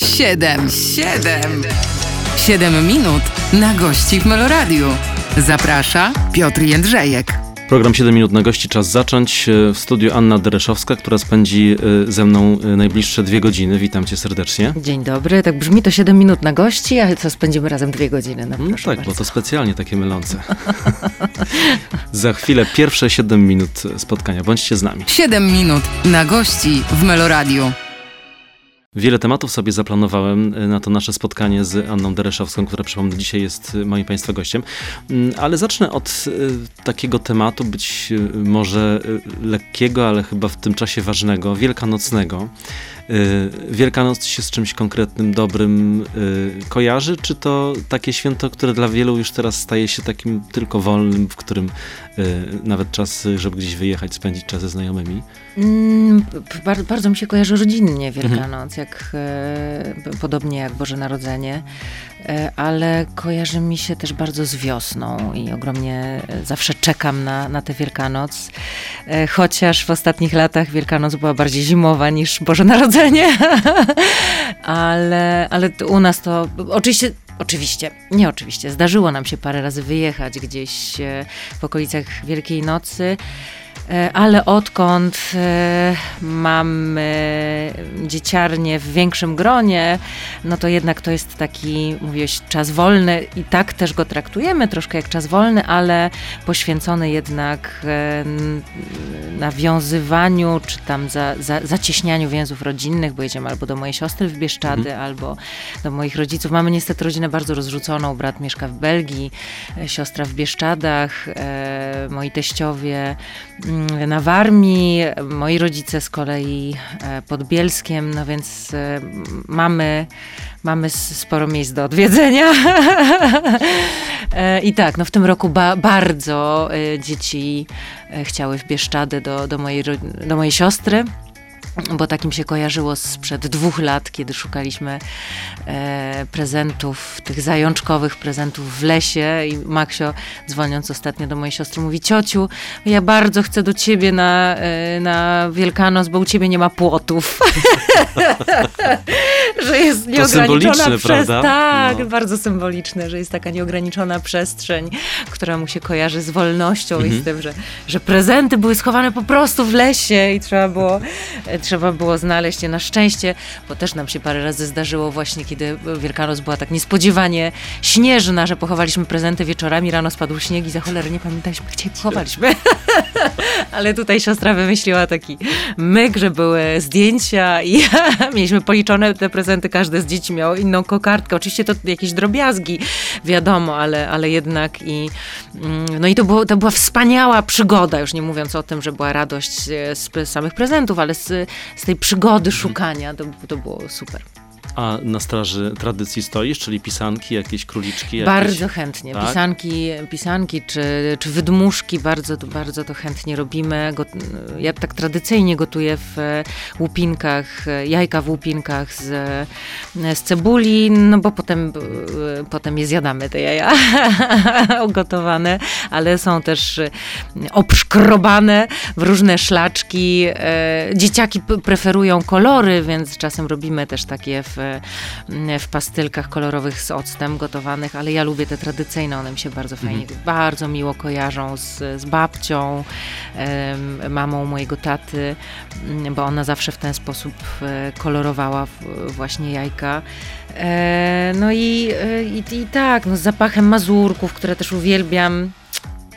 Siedem, siedem, siedem minut na gości w Meloradiu. Zaprasza Piotr Jędrzejek. Program 7 minut na gości, czas zacząć. E, W studiu Anna Dereszowska, która spędzi e, ze mną e, najbliższe dwie godziny. Witam cię serdecznie. Dzień dobry, tak brzmi to 7 minut na gości, a co spędzimy razem dwie godziny. No, No tak, bardzo. bo to specjalnie takie mylące. Za chwilę pierwsze 7 minut spotkania. Bądźcie z nami. Siedem minut na gości w Meloradiu. Wiele tematów sobie zaplanowałem e, na to nasze spotkanie z Anną Dereszowską, która przypomnę dzisiaj jest e, moim Państwa gościem. Mm, Ale zacznę od e, takiego tematu, być może lekkiego, ale chyba w tym czasie ważnego, wielkanocnego. E, Wielkanoc się z czymś konkretnym, dobrym e, kojarzy, czy to takie święto, które dla wielu już teraz staje się takim tylko wolnym, w którym e, nawet czas, żeby gdzieś wyjechać, spędzić czas ze znajomymi? Mm, p- bar- bardzo mi się kojarzy rodzinnie Wielkanoc, jak, podobnie jak Boże Narodzenie, ale kojarzy mi się też bardzo z wiosną i ogromnie e, zawsze czekam na, na tę Wielkanoc, e, chociaż w ostatnich latach Wielkanoc była bardziej zimowa niż Boże Narodzenie, ale, ale u nas to oczywiście Oczywiście, nie oczywiście. Zdarzyło nam się parę razy wyjechać gdzieś e, w okolicach Wielkiej Nocy, e, ale odkąd e, mamy dzieciarnię w większym gronie, no to jednak to jest taki, mówiłeś, czas wolny i tak też go traktujemy, troszkę jak czas wolny, ale poświęcony jednak e, nawiązywaniu, czy tam za, za, zacieśnianiu więzów rodzinnych, bo jedziemy albo do mojej siostry w Bieszczady, albo do moich rodziców. Mamy niestety rodzinę bardzo rozrzuconą. Brat mieszka w Belgii, e, siostra w Bieszczadach, e, moi teściowie na Warmii, moi rodzice z kolei e, pod Bielskiem, no więc e, mamy, mamy sporo miejsc do odwiedzenia. E, I tak, no w tym roku ba bardzo dzieci chciały w Bieszczady do, do, mojej, do mojej siostry bo takim się kojarzyło sprzed dwóch lat, kiedy szukaliśmy e, prezentów, tych zajączkowych prezentów w lesie i Maksio, dzwoniąc ostatnio do mojej siostry, mówi, ciociu, ja bardzo chcę do ciebie na, e, na Wielkanoc, bo u ciebie nie ma płotów. że jest nieograniczona przez... Tak, No. bardzo symboliczne, że jest taka nieograniczona przestrzeń, która mu się kojarzy z wolnością Mhm. i z tym, że, że prezenty były schowane po prostu w lesie i trzeba było, e, trzeba było znaleźć je na szczęście, bo też nam się parę razy zdarzyło właśnie, kiedy Wielkanoc była tak niespodziewanie śnieżna, że pochowaliśmy prezenty wieczorami, rano spadł śnieg i za cholerę nie pamiętaliśmy, gdzie je pochowaliśmy. Ale tutaj siostra wymyśliła taki myk, że były zdjęcia i mieliśmy policzone te prezenty, każde z dzieci miało inną kokardkę. Oczywiście to jakieś drobiazgi, wiadomo, ale, ale jednak i mm, no i to, było, to była wspaniała przygoda, już nie mówiąc o tym, że była radość e, z z samych prezentów, ale z, z tej przygody szukania, to, to było super. A na straży tradycji stoisz, czyli pisanki, jakieś króliczki? Jakieś... Bardzo chętnie. Tak? Pisanki, pisanki czy, czy wydmuszki, bardzo, to- bardzo to chętnie robimy. Got, ja tak tradycyjnie gotuję w e, łupinkach, e, jajka w łupinkach z, e, z cebuli, no bo potem, potem je zjadamy, te jaja ugotowane, ale są też obszkrobane w różne szlaczki. Dzieciaki preferują kolory, więc czasem robimy też takie w, w pastylkach kolorowych z octem gotowanych, ale ja lubię te tradycyjne, one mi się bardzo fajnie, bardzo miło kojarzą z, z babcią, mamą mojego taty, mm, bo ona zawsze w ten sposób e, kolorowała właśnie jajka. E, No i, e, i, i tak, no z zapachem mazurków, które też uwielbiam.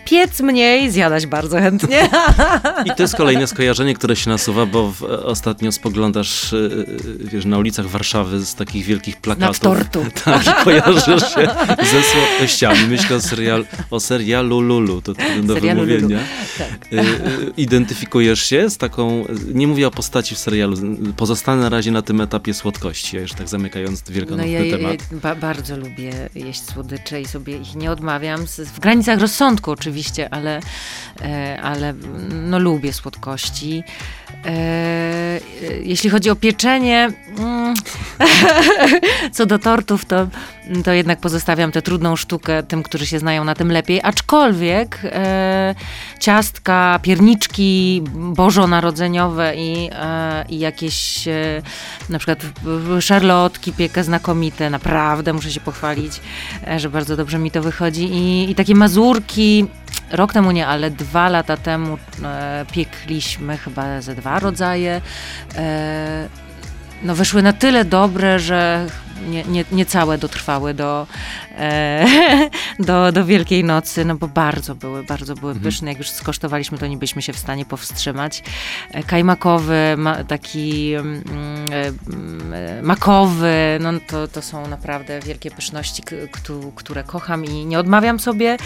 Piec mniej, zjadać bardzo chętnie. I to jest kolejne skojarzenie, które się nasuwa, bo w, ostatnio spoglądasz y, y, wiesz, na ulicach Warszawy z takich wielkich plakatów. Znak tortu. Tak, kojarzysz się ze słodkościami. Myślę o, serial, o serialu Lulu, to do Serialu Lulu. Tak. Y, y, Identyfikujesz się z taką, nie mówię o postaci w serialu, pozostanę na razie na tym etapie słodkości, a już tak zamykając No wielkanocny ja, ja temat. ba, bardzo lubię jeść słodycze i sobie ich nie odmawiam. W granicach rozsądku oczywiście, ale, e, ale no lubię słodkości. E, e, jeśli chodzi o pieczenie, mm, co do tortów, to, to jednak pozostawiam tę trudną sztukę tym, którzy się znają na tym lepiej. Aczkolwiek e, ciastka, pierniczki bożonarodzeniowe i, i jakieś na przykład szarlotki piekę znakomite, naprawdę muszę się pochwalić, że bardzo dobrze mi to wychodzi i, i takie mazurki, rok temu nie, ale dwa lata temu e, piekliśmy chyba ze dwa rodzaje. E, no wyszły na tyle dobre, że nie, nie, nie całe dotrwały do, e, do, do Wielkiej Nocy, no bo bardzo były, bardzo były Mhm. pyszne. Jak już skosztowaliśmy, to nie byliśmy się w stanie powstrzymać. E, Kajmakowy, ma, taki mm, e, mm, e, makowy, no to, to są naprawdę wielkie pyszności, które kocham i nie odmawiam sobie.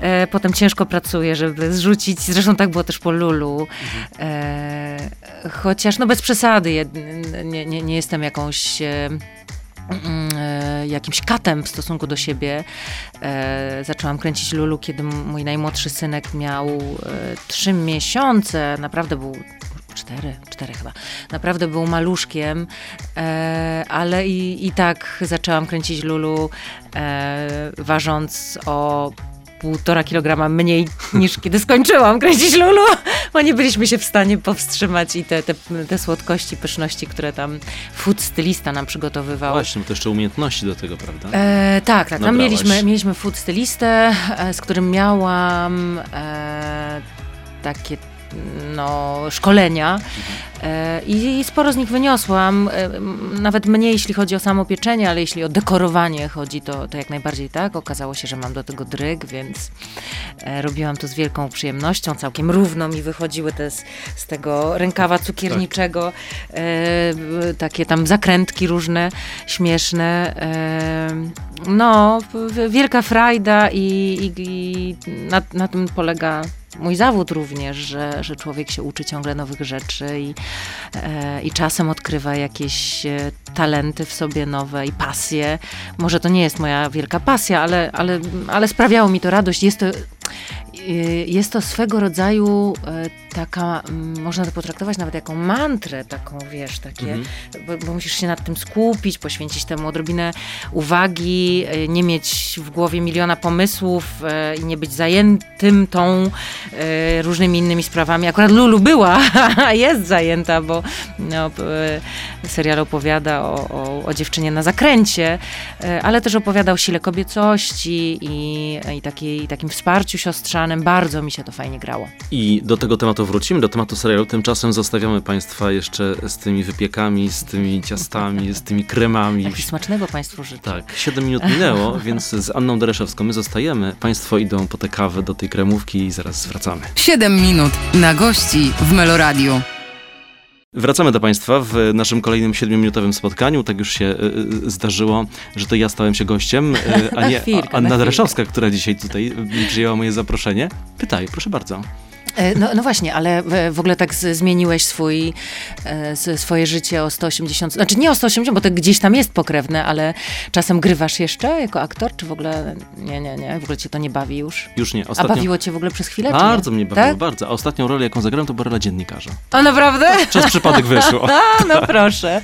E, potem ciężko pracuję, żeby zrzucić. Zresztą tak było też po Lulu. E, chociaż, no bez przesady, nie, nie, nie jestem jakąś... Mm, e, jakimś katem w stosunku do siebie. E, zaczęłam kręcić Lulu, kiedy mój najmłodszy synek miał e, trzy miesiące. Naprawdę był cztery, cztery chyba. Naprawdę był maluszkiem, e, ale i, i tak zaczęłam kręcić Lulu, e, ważąc o półtora kilograma mniej niż kiedy skończyłam kręcić Lulu, bo nie byliśmy się w stanie powstrzymać i te, te, te słodkości, pyszności, które tam food stylista nam przygotowywał. Właśnie, to jeszcze umiejętności do tego, prawda? E, tak, tak. Tam mieliśmy, mieliśmy food stylistę, e, z którym miałam e, takie no, szkolenia e, i, sporo z nich wyniosłam. E, nawet mniej, jeśli chodzi o samo pieczenie, ale jeśli o dekorowanie chodzi, to, to jak najbardziej tak. Okazało się, że mam do tego dryg, więc e, robiłam to z wielką przyjemnością. Całkiem równo mi wychodziły te z, z tego rękawa cukierniczego, b- takie tam zakrętki różne, śmieszne. No, wielka frajda i, i, i na, na tym polega mój zawód również, że, że człowiek się uczy ciągle nowych rzeczy i, e, i czasem odkrywa jakieś e, talenty w sobie nowe i pasje. Może to nie jest moja wielka pasja, ale, ale, ale sprawiało mi to radość. Jest to, e, jest to swego rodzaju taka, mm, można to potraktować nawet jako mantrę, taką wiesz, takie, Mhm. bo, bo musisz się nad tym skupić, poświęcić temu odrobinę uwagi, e, nie mieć w głowie miliona pomysłów e, i nie być zajętym tą e, różnymi innymi sprawami. Akurat Lulu była, jest zajęta, bo no, serial opowiada o, o, o dziewczynie na zakręcie, ale też opowiada o sile kobiecości i, i takiej, takim wsparciu siostrzanym. Bardzo mi się to fajnie grało. I do tego tematu wrócimy, do tematu serialu. Tymczasem zostawiamy Państwa jeszcze z tymi wypiekami, z tymi ciastami, z tymi kremami. Jak smacznego Państwu życzę. Tak, 7 minut minęło, więc z Anną Dereszewską my zostajemy. Państwo idą po tę kawę do tej kremówki i zaraz wracamy. 7 minut na gości w Meloradiu. Wracamy do Państwa w naszym kolejnym 7-minutowym spotkaniu. Tak już się y, y, zdarzyło, że to ja stałem się gościem, y, a nie chwilkę, Anna chwilkę. Dereszowska, która dzisiaj tutaj przyjęła moje zaproszenie. Pytaj, proszę bardzo. E, No, no właśnie, ale w- ogóle tak zmieniłeś swój, e, swoje życie o 180, znaczy nie o 180, bo to gdzieś tam jest pokrewne, ale czasem grywasz jeszcze jako aktor, czy w ogóle nie, nie, nie, w ogóle cię to nie bawi już? Już nie. A bawiło cię w ogóle przez chwilę, Bardzo nie? mnie bawiło, Tak? bardzo. A ostatnią rolę, jaką zagrałem, to była rola dziennikarza. A naprawdę? Przez przypadek wyszło. A, no proszę.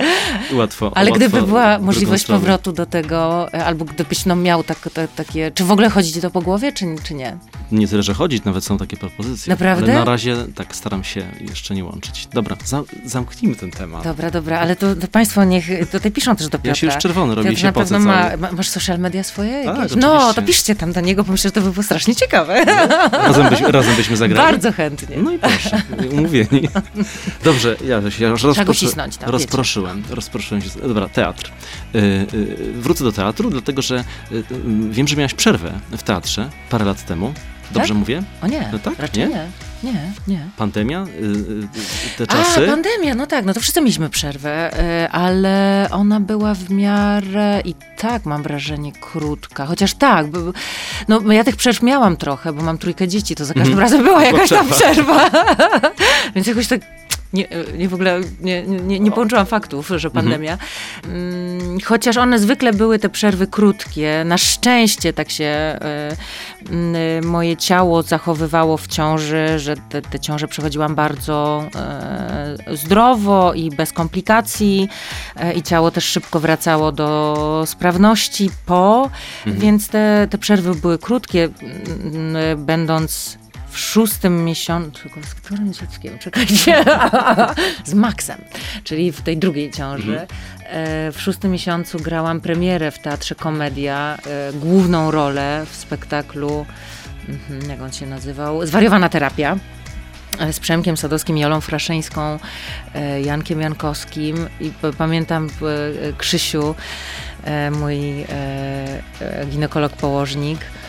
Łatwo. Ale łatwo gdyby była możliwość powrotu do tego, e, albo gdybyś no, miał tak, ta- takie, czy w ogóle chodzi ci to po głowie, czy, czy nie? Nie tyle, że chodzić, nawet są takie propozycje. Naprawdę? Ale na razie tak staram się jeszcze nie łączyć. Dobra, za, zamknijmy ten temat. Dobra, dobra, ale to, to państwo niech, tutaj piszą też do Piotra. Ja się już czerwony robię, Piotr się na pewno ma, ma, masz social media swoje Tak? No, to piszcie tam do niego, bo myślę, że to by było strasznie ciekawe. Razem, byśmy, razem byśmy zagrali. Bardzo chętnie. No i proszę, umówieni. Dobrze, ja się już rozproszy, cisnąć tam, rozproszyłem. Rozproszyłem się. Dobra, teatr. Y, y, wrócę do teatru, dlatego że y, wiem, że miałaś przerwę w teatrze parę lat temu. Dobrze Tak? mówię? O nie, No tak, raczej nie? nie. Nie, nie. Pandemia? Y, y, te A, czasy? pandemia, no tak, no to wszyscy mieliśmy przerwę, y, ale ona była w miarę i tak mam wrażenie krótka, chociaż tak, no ja tych przerw miałam trochę, bo mam trójkę dzieci, to za każdym Mhm. razem była jakaś tam przerwa, więc jakoś tak nie, nie w ogóle nie, nie, nie połączyłam faktów, że pandemia. Mm, Chociaż one zwykle były te przerwy krótkie. Na szczęście tak się y, y, moje ciało zachowywało w ciąży, że te, te ciąże przechodziłam bardzo y, zdrowo i bez komplikacji i ciało też szybko wracało do sprawności po, Mhm. więc te, te przerwy były krótkie, będąc w szóstym miesiącu, z którym dzieckiem, czekajcie, z Maxem, czyli w tej drugiej ciąży. Mhm. E, w szóstym miesiącu grałam premierę w Teatrze Komedia, e, główną rolę w spektaklu, mhm, jak on się nazywał, Zwariowana terapia z Przemkiem Sadowskim, Jolą Fraszyńską, e, Jankiem Jankowskim i pamiętam Krzysiu, mój ginekolog-położnik, E,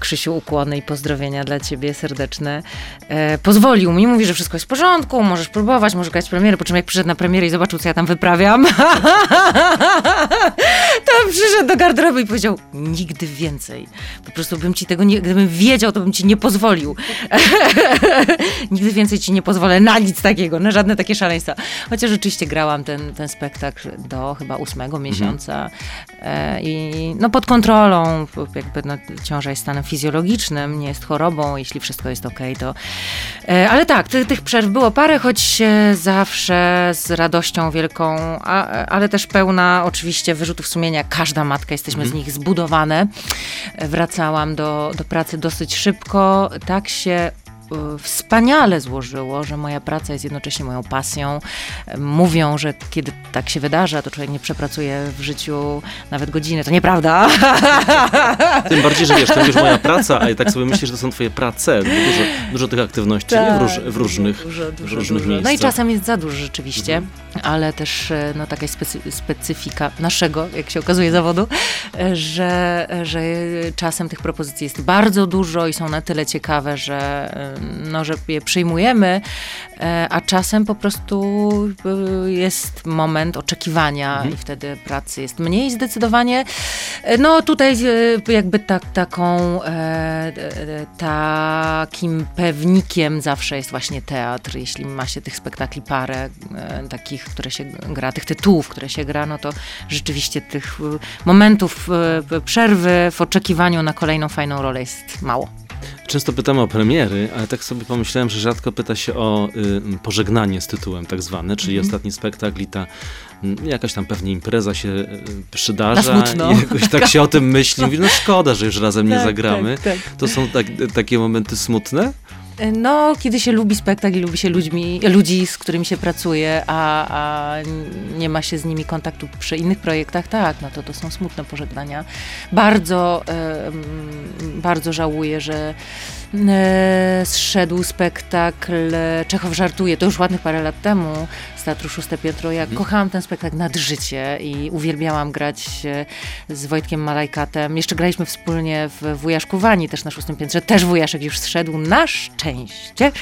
Krzysiu, ukłony i pozdrowienia dla ciebie serdeczne. E, pozwolił mi, mówi, że wszystko jest w porządku, możesz próbować, możesz grać premiery, po czym jak przyszedł na premierę i zobaczył, co ja tam wyprawiam, przyszedł do garderoby i powiedział, nigdy więcej. Po prostu bym ci tego nie, gdybym wiedział, to bym ci nie pozwolił. nigdy więcej ci nie pozwolę na nic takiego, na żadne takie szaleństwa. Chociaż rzeczywiście grałam ten, ten spektakl do chyba ósmego mhm. miesiąca e, i no pod kontrolą, jakby no, ciąża jest stanem fizjologicznym, nie jest chorobą, jeśli wszystko jest ok, to... E, ale tak, tych, tych przerw było parę, choć zawsze z radością wielką, a, ale też pełna oczywiście wyrzutów sumienia. Każda matka, jesteśmy mhm. z nich zbudowane. Wracałam do, do pracy dosyć szybko. Tak się E, wspaniale złożyło, że moja praca jest jednocześnie moją pasją. Mówią, że kiedy tak się wydarza, to człowiek nie przepracuje w życiu nawet godziny. To nieprawda. Tym bardziej, że wiesz, to już moja praca, a ja tak sobie myślę, że to są twoje prace. Dużo, dużo tych aktywności tak, w, róż, w, różnych, dużo, dużo, w różnych dużo. miejscach. No i czasem jest za dużo rzeczywiście, mhm. ale też e, no, taka specy, specyfika naszego, jak się okazuje, zawodu, e, że, że czasem tych propozycji jest bardzo dużo i są na tyle ciekawe, że no, że je przyjmujemy, e, a czasem po prostu e, jest moment oczekiwania mhm. i wtedy pracy jest mniej zdecydowanie. E, no tutaj jakby tak, taką, takim pewnikiem zawsze jest właśnie teatr. Jeśli ma się tych spektakli parę, takich, które się gra, tych tytułów, które się gra, no to rzeczywiście tych momentów przerwy w oczekiwaniu na kolejną fajną rolę jest mało. Często pytamy o premiery, ale tak sobie pomyślałem, że rzadko pyta się o y, pożegnanie z tytułem tak zwane, czyli mm -hmm. ostatni spektakl i ta y, jakaś tam pewnie impreza się y, przydarza i jakoś tak się o tym myśli. Mówi, no szkoda, że już razem tak, nie zagramy. Tak, tak. To są tak, takie momenty smutne? No, kiedy się lubi spektakl i lubi się ludźmi, ludzi, z którymi się pracuje, a, a nie ma się z nimi kontaktu przy innych projektach, tak, no to to są smutne pożegnania. Bardzo, e, bardzo żałuję, że e, zszedł spektakl Czechow żartuje, to już ładnych parę lat temu, z Teatru Szóste Piętro. Ja mhm. kochałam ten spektakl nad życie i uwielbiałam grać z Wojtkiem Malajkatem. Jeszcze graliśmy wspólnie w Wujaszku Wani, też na Szóstym Piętrze. Też Wujaszek już zszedł, na szczęście.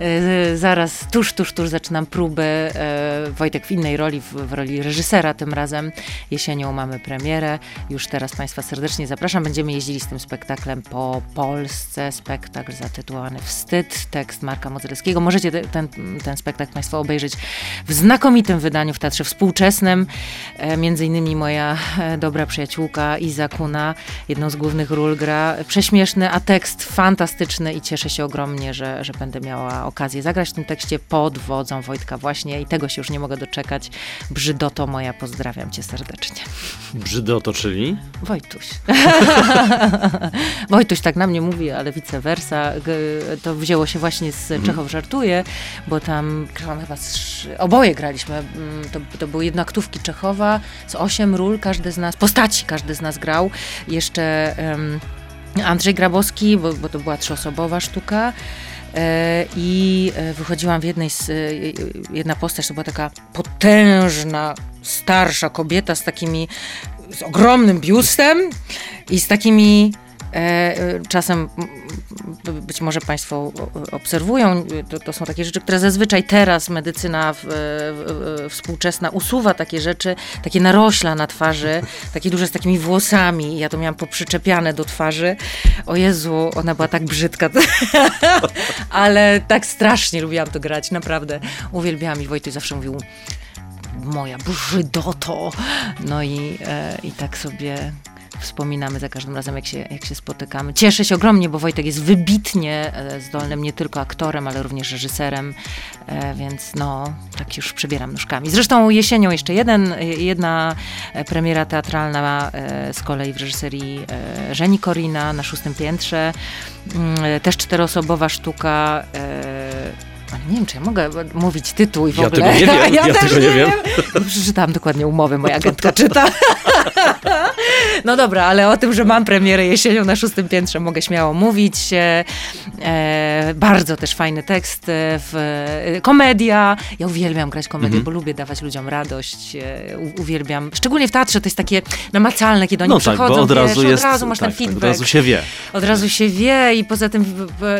E, zaraz, tuż, tuż, tuż zaczynam próby. E, Wojtek w innej roli, w, w roli reżysera tym razem. Jesienią mamy premierę. Już teraz Państwa serdecznie zapraszam. Będziemy jeździli z tym spektaklem po Polsce. Spektakl zatytułowany Wstyd, tekst Marka Modzelskiego. Możecie ten, ten spektakl Państwo obejrzeć w znakomitym wydaniu w Teatrze Współczesnym. E, między innymi moja e, dobra przyjaciółka Iza Kuna, jedną z głównych ról gra. Prześmieszny, a tekst fantastyczny i cieszę się ogromnie, że, że będę miała okazję zagrać w tym tekście pod wodzą Wojtka właśnie i tego się już nie mogę doczekać. Brzydoto moja, pozdrawiam cię serdecznie. Brzydoto, czyli? Wojtuś. Wojtuś tak na mnie mówi, ale vice versa. To wzięło się właśnie z mhm. Czechow Żartuje, bo tam chyba z oboje graliśmy. Mm, to, to były jednoaktówki Czechowa z osiem ról, każdy z nas, postaci każdy z nas grał. Jeszcze um, Andrzej Grabowski, bo, bo to była trzyosobowa sztuka. E, I e, wychodziłam w jednej z, e, jedna postać, to była taka potężna, starsza kobieta z takimi, z ogromnym biustem i z takimi czasem być może Państwo obserwują, to, to, są takie rzeczy, które zazwyczaj teraz medycyna w, w, współczesna usuwa takie rzeczy, takie narośla na twarzy, takie duże z takimi włosami. Ja to miałam poprzyczepiane do twarzy. O Jezu, ona była tak brzydka. Ale tak strasznie lubiłam to grać, naprawdę. Uwielbiałam i Wojtuś zawsze mówił moja brzydoto. No i, e, i tak sobie wspominamy za każdym razem, jak się, jak się spotykamy. Cieszę się ogromnie, bo Wojtek jest wybitnie e, zdolnym nie tylko aktorem, ale również reżyserem, e, więc no, tak już przebieram nóżkami. Zresztą jesienią jeszcze jeden, jedna premiera teatralna z kolei w reżyserii Żeni Korina na szóstym piętrze. Mm, też czteroosobowa sztuka ale nie wiem, czy ja mogę mówić tytuł i w ja ogóle. Tego nie wiem, ja, ja tego nie wiem. wiem. Przeczytałam dokładnie umowę, moja agentka czyta. No dobra, ale o tym, że mam premierę jesienią na szóstym piętrze mogę śmiało mówić. E, e bardzo też fajny tekst, e, w, e, komedia. Ja uwielbiam grać komedię, -hmm. bo lubię dawać ludziom radość. U, uwielbiam, szczególnie w teatrze to jest takie namacalne, kiedy oni no przychodzą, tak, bo od razu wiesz, jest, od razu masz tak, ten feedback. od razu się wie. Od razu się wie i poza tym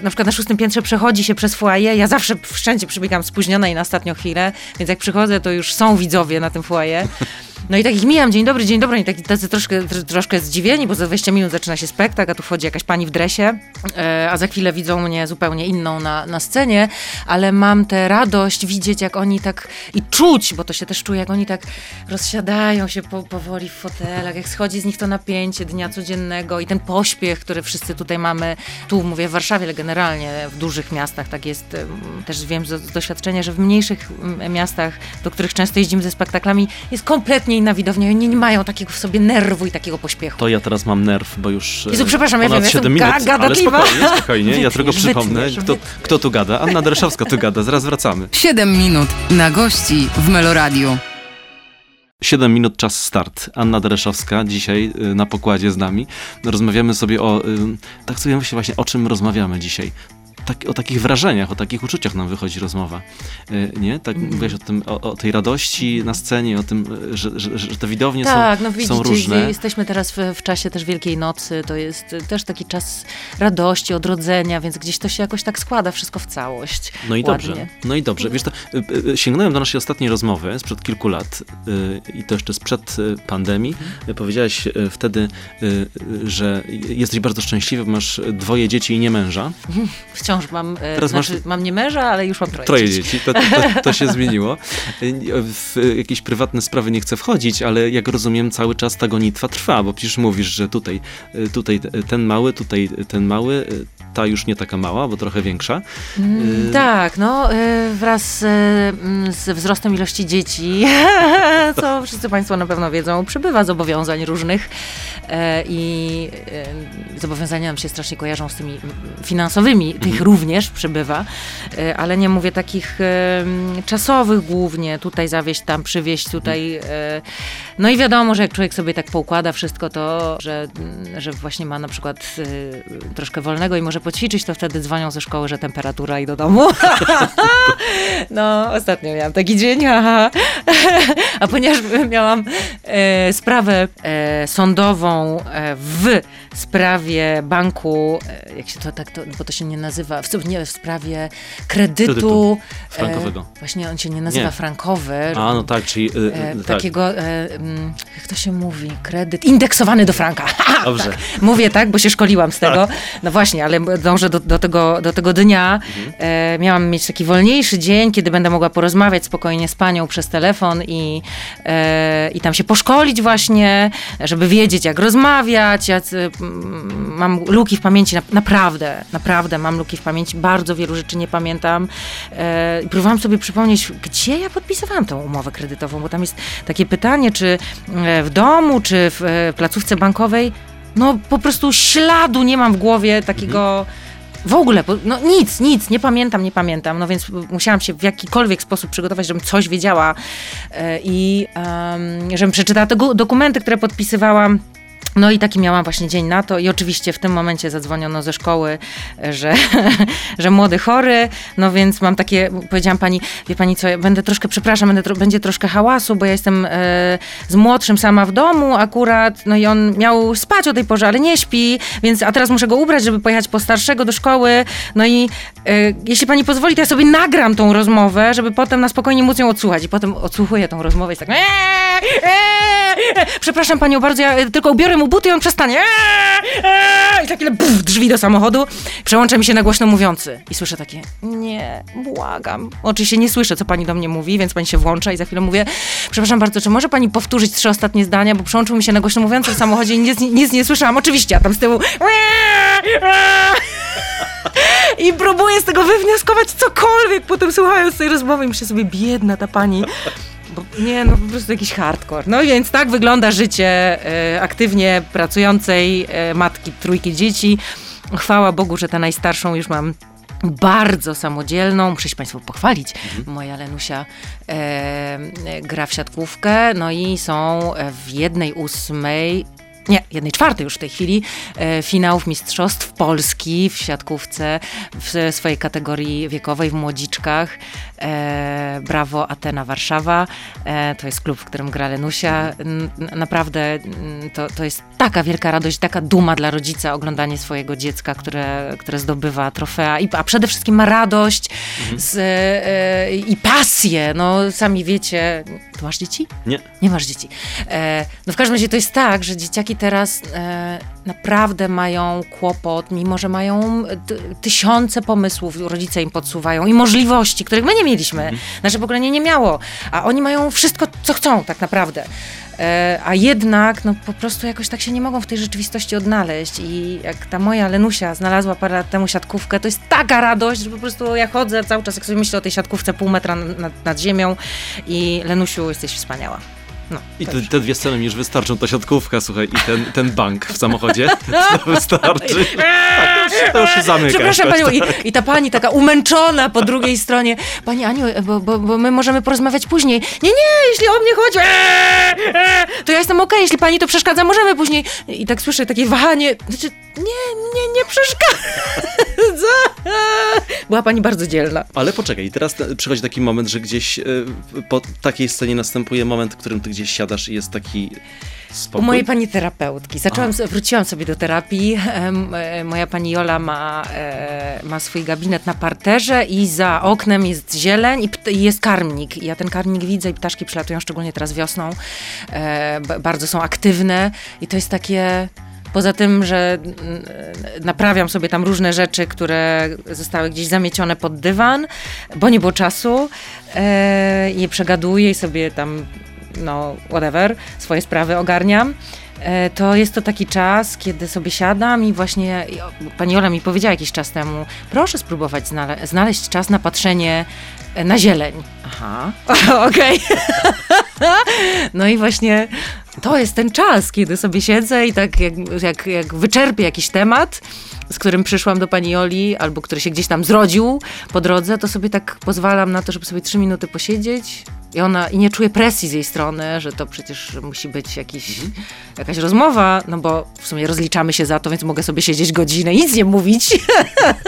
na przykład na szóstym piętrze przechodzi się przez foyer. Ja zawsze wszędzie przybiegam spóźniona i na ostatnią chwilę, więc jak przychodzę, to już są widzowie na tym foyer. No i takich mijam, dzień dobry, dzień dobry, i taki tacy troszkę, troszkę zdziwieni, bo za 20 minut zaczyna się spektakl, a tu wchodzi jakaś pani w dresie, e, a za chwilę widzą mnie zupełnie inną na, na scenie, ale mam tę radość widzieć, jak oni tak, i czuć, bo to się też czuje, jak oni tak rozsiadają się po, powoli w fotelach, jak schodzi z nich to napięcie dnia codziennego i ten pośpiech, który wszyscy tutaj mamy, tu mówię w Warszawie, ale generalnie w dużych miastach tak jest, też wiem z doświadczenia, że w mniejszych miastach, do których często jeździmy ze spektaklami, jest kompletnie inna widownia. Oni nie mają takiego w sobie nerwu i takiego pośpiechu. To ja teraz mam nerw, bo już Jezu, przepraszam, ja wiem, 7 minut, ga ale spokojnie, spokojnie. ja tylko przypomnę, kto, kto tu gada. Anna Dereszowska tu gada, zaraz wracamy. 7 minut na gości w Meloradiu. 7 minut czas start. Anna Dereszowska dzisiaj y, na pokładzie z nami. Rozmawiamy sobie o, y, tak sobie myślę właśnie, o czym rozmawiamy dzisiaj tak, o takich wrażeniach, o takich uczuciach nam wychodzi rozmowa. E, nie? Tak mm. mówiłaś o, tym, o, o, tej radości na scenie, o tym, że, że, że te widownie tak, są, no widzicie, są różne. Jesteśmy teraz w, w, czasie też Wielkiej Nocy, to jest też taki czas radości, odrodzenia, więc gdzieś to się jakoś tak składa wszystko w całość. No i ładnie. dobrze. No i dobrze. Wiesz, to, y, y, sięgnąłem do naszej ostatniej rozmowy sprzed kilku lat i to jeszcze sprzed pandemii. Mhm. Powiedziałaś wtedy, że jesteś bardzo szczęśliwy, masz dwoje dzieci i nie męża. Wciąż wciąż mam, e, Teraz znaczy, masz... mam nie męża, ale już mam troje, troje dzieci. dzieci. To, to, to, się zmieniło. W jakieś prywatne sprawy nie chcę wchodzić, ale jak rozumiem, cały czas ta gonitwa trwa, bo przecież mówisz, że tutaj, e, tutaj ten mały, tutaj ten mały, e, ta już nie taka mała, bo trochę większa. Mm, tak, no wraz z wzrostem ilości dzieci, co wszyscy Państwo na pewno wiedzą, przybywa zobowiązań różnych i zobowiązania nam się strasznie kojarzą z tymi finansowymi tych również przybywa, e, ale nie mówię takich e, czasowych głównie, tutaj zawieść, tam przywieźć, tutaj. E, no i wiadomo, że jak człowiek sobie tak poukłada wszystko to, że, że właśnie ma na przykład troszkę wolnego i może poćwiczyć, to wtedy dzwonią ze szkoły, że temperatura i do domu. no, ostatnio miałam taki dzień, aha. A ponieważ miałam sprawę sądową w sprawie banku, jak się to tak, to, bo to się nie nazywa, w, nie, w sprawie kredytu. kredytu frankowego. E, właśnie on się nie nazywa nie. frankowy. A, no tak, czyli... E, tak. Takiego, e, jak to się mówi, kredyt indeksowany do franka. Dobrze. Tak. Mówię tak, bo się szkoliłam z tego. No właśnie, ale dążę do, do, tego, do tego dnia. Mhm. E, miałam mieć taki wolniejszy dzień, kiedy będę mogła porozmawiać spokojnie z panią przez telefon i, e, i tam się poszkolić właśnie, żeby wiedzieć, jak rozmawiać. Ja, mam luki w pamięci, naprawdę, naprawdę mam luki w pamięci, bardzo wielu rzeczy nie pamiętam. E, próbowałam sobie przypomnieć, gdzie ja podpisywałam tą umowę kredytową, bo tam jest takie pytanie, czy e, w domu, czy w e, placówce bankowej, no po prostu śladu nie mam w głowie takiego... Mhm. W ogóle, no nic, nic, nie pamiętam, nie pamiętam, no więc musiałam się w jakikolwiek sposób przygotować, żebym coś wiedziała e, i um, żebym przeczytała te dokumenty, które podpisywałam. No i taki miałam właśnie dzień na to i oczywiście w tym momencie zadzwoniono ze szkoły, że, że młody chory, no więc mam takie, powiedziałam pani, wie pani co, ja będę troszkę, przepraszam, będę, będzie troszkę hałasu, bo ja jestem e, z młodszym sama w domu akurat, no i on miał spać o tej porze, ale nie śpi, więc, a teraz muszę go ubrać, żeby pojechać po starszego do szkoły, no i e, jeśli pani pozwoli, to ja sobie nagram tą rozmowę, żeby potem na spokojnie móc ją odsłuchać. I potem odsłuchuję tą rozmowę i jest tak eee, eee, przepraszam panią bardzo, ja tylko ubiorę mu buty i on przestanie. I tak ile buf, drzwi do samochodu. Przełącza mi się na głośno mówiący. I słyszę takie, nie, błagam. Oczywiście nie słyszę, co pani do mnie mówi, więc pani się włącza i za chwilę mówię, przepraszam bardzo, czy może pani powtórzyć trzy ostatnie zdania, bo przełączył mi się na głośno mówiący w samochodzie i nic, nic nie słyszałam. Oczywiście, a tam z tyłu i próbuję z tego wywnioskować cokolwiek, potem słuchając tej rozmowy i myślę sobie, biedna ta pani. Bo nie, no po prostu jakiś hardcore. No więc tak wygląda życie e, aktywnie pracującej e, matki trójki dzieci. Chwała Bogu, że tę najstarszą już mam bardzo samodzielną, muszę się Państwu pochwalić. Moja Lenusia e, gra w siatkówkę, no i są w jednej ósmej nie, jednej czwartej już w tej chwili, e, finałów Mistrzostw Polski w siatkówce w swojej kategorii wiekowej w młodziczkach. E, brawo Atena Warszawa. E, to jest klub, w którym gra Lenusia. N naprawdę to, to jest taka wielka radość, taka duma dla rodzica oglądanie swojego dziecka, które, które zdobywa trofea, I, a przede wszystkim ma radość mhm. z, e, i pasję. No sami wiecie, masz dzieci? Nie. Nie masz dzieci. E, no w każdym razie to jest tak, że dzieciaki teraz e, naprawdę mają kłopot, mimo że mają tysiące pomysłów, rodzice im podsuwają i możliwości, których my nie mieliśmy. Mhm. Nasze pokolenie nie miało, a oni mają wszystko, co chcą tak naprawdę. E, a jednak no, po prostu jakoś tak się nie mogą w tej rzeczywistości odnaleźć. I jak ta moja Lenusia znalazła parę lat temu siatkówkę, to jest taka radość, że po prostu ja chodzę cały czas, jak sobie myślę o tej siatkówce pół metra nad, nad ziemią i Lenusiu, jesteś wspaniała. No, I te, te, dwie sceny już wystarczą, ta siatkówka, słuchaj, i ten, ten bank w samochodzie, to wystarczy. Tak, to, już, się zamyka. Przepraszam panią, tak. i, i, ta pani taka umęczona po drugiej stronie, pani Aniu, bo, bo, bo my możemy porozmawiać później. Nie, nie, jeśli o mnie chodzi, to ja jestem okej, okay, jeśli pani to przeszkadza, możemy później. I tak słyszę takie wahanie, znaczy, nie, nie, nie przeszkadza. Była pani bardzo dzielna. Ale poczekaj, teraz przychodzi taki moment, że gdzieś e, po takiej scenie następuje moment, w którym ty gdzieś siadasz i jest taki spokój. U mojej pani terapeutki. Zaczęłam, wróciłam sobie do terapii. E, moja pani Jola ma, e, ma swój gabinet na parterze i za oknem jest zieleń i jest karmnik. Ja ten karmnik widzę i ptaszki przylatują, szczególnie teraz wiosną. Bardzo są aktywne i to jest takie Poza tym, że naprawiam sobie tam różne rzeczy, które zostały gdzieś zamiecione pod dywan, bo nie było czasu. E, je przegaduję i sobie tam, no, whatever, swoje sprawy ogarniam e, to jest to taki czas, kiedy sobie siadam i właśnie pani Ola mi powiedziała jakiś czas temu, proszę spróbować znale znaleźć czas na patrzenie e, na zieleń. Aha, okej. no i właśnie to jest ten czas, kiedy sobie siedzę i tak jak, jak, jak wyczerpię jakiś temat, z którym przyszłam do pani Oli, albo który się gdzieś tam zrodził po drodze, to sobie tak pozwalam na to, żeby sobie trzy minuty posiedzieć, i ona i nie czuje presji z jej strony, że to przecież musi być jakiś, mhm. jakaś rozmowa, no bo w sumie rozliczamy się za to, więc mogę sobie siedzieć godzinę i nic nie mówić.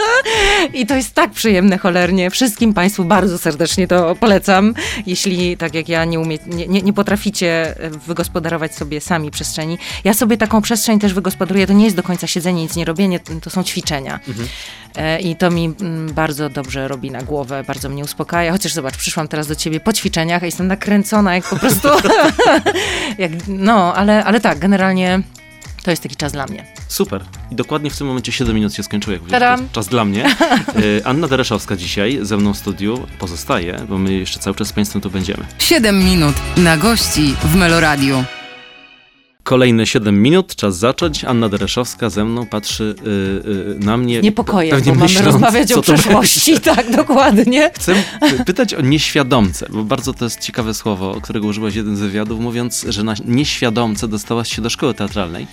I to jest tak przyjemne cholernie. Wszystkim Państwu bardzo serdecznie to polecam. Jeśli tak jak ja nie, umie, nie, nie, nie potraficie wygospodarować sobie sami przestrzeni. Ja sobie taką przestrzeń też wygospodaruję. To nie jest do końca siedzenie, nic nie robienie, to są ćwiczenia. Mhm. E, I to mi mm, bardzo dobrze robi na głowę, bardzo mnie uspokaja. Chociaż zobacz, przyszłam teraz do ciebie po ćwiczeniach, a jestem nakręcona, jak po prostu. jak, no, ale, ale tak, generalnie to jest taki czas dla mnie. Super. I dokładnie w tym momencie 7 minut się skończyło, jak powiedziałeś. Czas dla mnie. E, Anna Dereszowska dzisiaj ze mną w studiu pozostaje, bo my jeszcze cały czas z Państwem tu będziemy. 7 minut na gości w Meloradiu. Kolejne 7 minut, czas zacząć. Anna Dereszowska ze mną patrzy yy, yy, na mnie. Niepokoję, pewnie bo myśląc, mamy rozmawiać o przeszłości, tak, dokładnie. Chcę pytać o nieświadomce, bo bardzo to jest ciekawe słowo, którego użyłaś jeden z wywiadów, mówiąc, że na nieświadomce dostałaś się do szkoły teatralnej,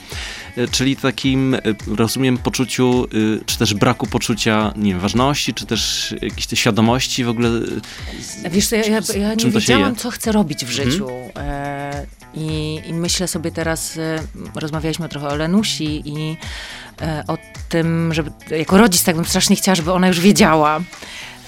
yy, czyli takim, y, rozumiem, poczuciu, y, czy też braku poczucia, nie wiem, ważności, czy też jakiejś tej świadomości w ogóle. Wiesz ja, ja, ja nie wiedziałam, co chcę robić w życiu. Hmm? I, I, myślę sobie teraz, e, rozmawialiśmy trochę o Lenusi i e, o tym, żeby jako rodzic tak bym strasznie chciała, żeby ona już wiedziała.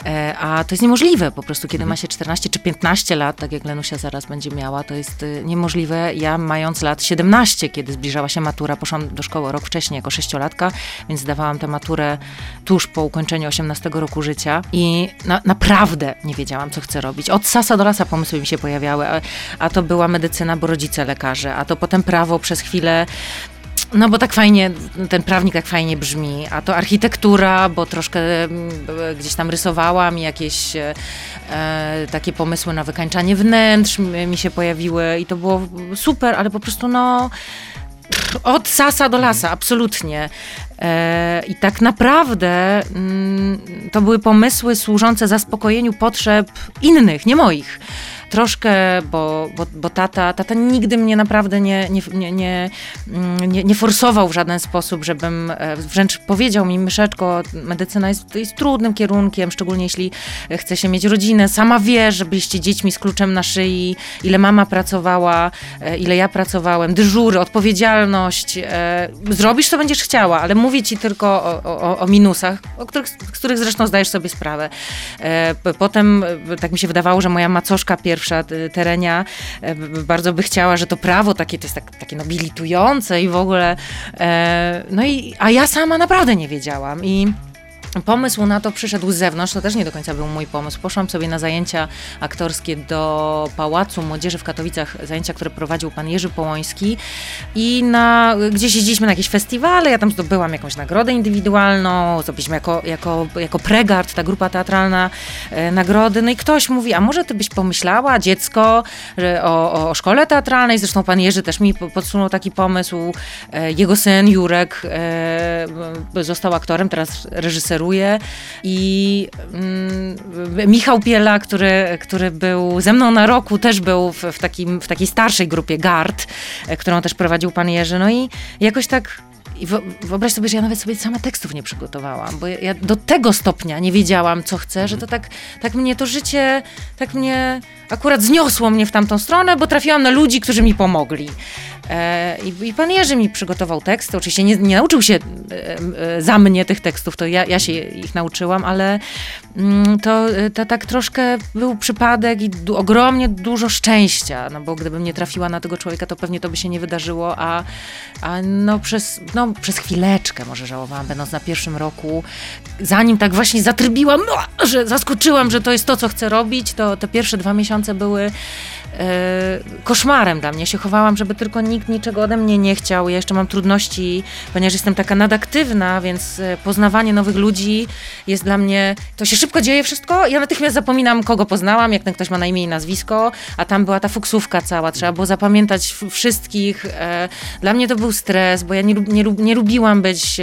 E, a to jest niemożliwe po prostu, kiedy ma się 14 czy 15 lat, tak jak Lenusia zaraz będzie miała, to jest y, niemożliwe. Ja mając lat 17, kiedy zbliżała się matura, poszłam do szkoły rok wcześniej jako sześciolatka, więc zdawałam tę maturę tuż po ukończeniu 18 roku życia i na, naprawdę nie wiedziałam, co chcę robić. Od sasa do lasa pomysły mi się pojawiały, a, a to była medycyna, bo rodzice lekarze, a to potem prawo przez chwilę no bo tak fajnie, ten prawnik tak fajnie brzmi, a to architektura, bo troszkę mm, gdzieś tam rysowałam jakieś e, takie pomysły na wykańczanie wnętrz mi się pojawiły i to było super, ale po prostu no od sasa do lasa, absolutnie. E, I tak naprawdę mm, to były pomysły służące zaspokojeniu potrzeb innych, nie moich troszkę, bo, bo, bo tata, tata nigdy mnie naprawdę nie, nie, nie, nie, nie, nie forsował w żaden sposób, żebym e, wręcz powiedział mi, myszeczko, medycyna jest, jest trudnym kierunkiem, szczególnie jeśli chce się mieć rodzinę. Sama wiesz, że byliście dziećmi z kluczem na szyi, ile mama pracowała, e, ile ja pracowałem, dyżury, odpowiedzialność. E, zrobisz, co będziesz chciała, ale mówię ci tylko o, o, o minusach, o których, z których zresztą zdajesz sobie sprawę. Potem tak mi się wydawało, że moja macoszka pierwsza pierwsza terenia e, bardzo by chciała, że to prawo takie to jest tak, takie nobilitujące i w ogóle. E, no i, a ja sama naprawdę nie wiedziałam i Pomysł na to przyszedł z zewnątrz, to też nie do końca był mój pomysł. Poszłam sobie na zajęcia aktorskie do Pałacu Młodzieży w Katowicach, zajęcia, które prowadził pan Jerzy Połoński. I na, gdzieś jeździliśmy na jakieś festiwale, ja tam zdobyłam jakąś nagrodę indywidualną, zdobyliśmy jako, jako, jako pregard, ta grupa teatralna, e, nagrody, no i ktoś mówi, a może ty byś pomyślała, dziecko, o, o szkole teatralnej, zresztą pan Jerzy też mi podsunął taki pomysł, e, jego syn Jurek e, został aktorem, teraz reżyserem i mm, Michał Piela, który, który był ze mną na roku, też był w, w, takim, w takiej starszej grupie GARD, e, którą też prowadził pan Jerzy. No i jakoś tak i wyobraź sobie, że ja nawet sobie sama tekstów nie przygotowałam, bo ja do tego stopnia nie wiedziałam, co chcę, że to tak, tak mnie to życie, tak mnie akurat zniosło mnie w tamtą stronę, bo trafiłam na ludzi, którzy mi pomogli. E, i, I pan Jerzy mi przygotował teksty. Oczywiście nie, nie nauczył się e, e, za mnie tych tekstów, to ja, ja się ich nauczyłam, ale mm, to, to tak troszkę był przypadek i du ogromnie dużo szczęścia, no bo gdybym nie trafiła na tego człowieka, to pewnie to by się nie wydarzyło, a, a no, przez, no przez chwileczkę może żałowałam, będąc na pierwszym roku, zanim tak właśnie zatrybiłam, no, że zaskoczyłam, że to jest to, co chcę robić, to te pierwsze dwa miesiące były koszmarem dla mnie. się chowałam, żeby tylko nikt niczego ode mnie nie chciał. Ja jeszcze mam trudności, ponieważ jestem taka nadaktywna, więc e, poznawanie nowych ludzi jest dla mnie. To się szybko dzieje wszystko. Ja natychmiast zapominam, kogo poznałam, jak ten ktoś ma na imię i nazwisko, a tam była ta fuksówka cała. Trzeba było zapamiętać wszystkich. E, dla mnie to był stres, bo ja nie, nie, nie lubiłam być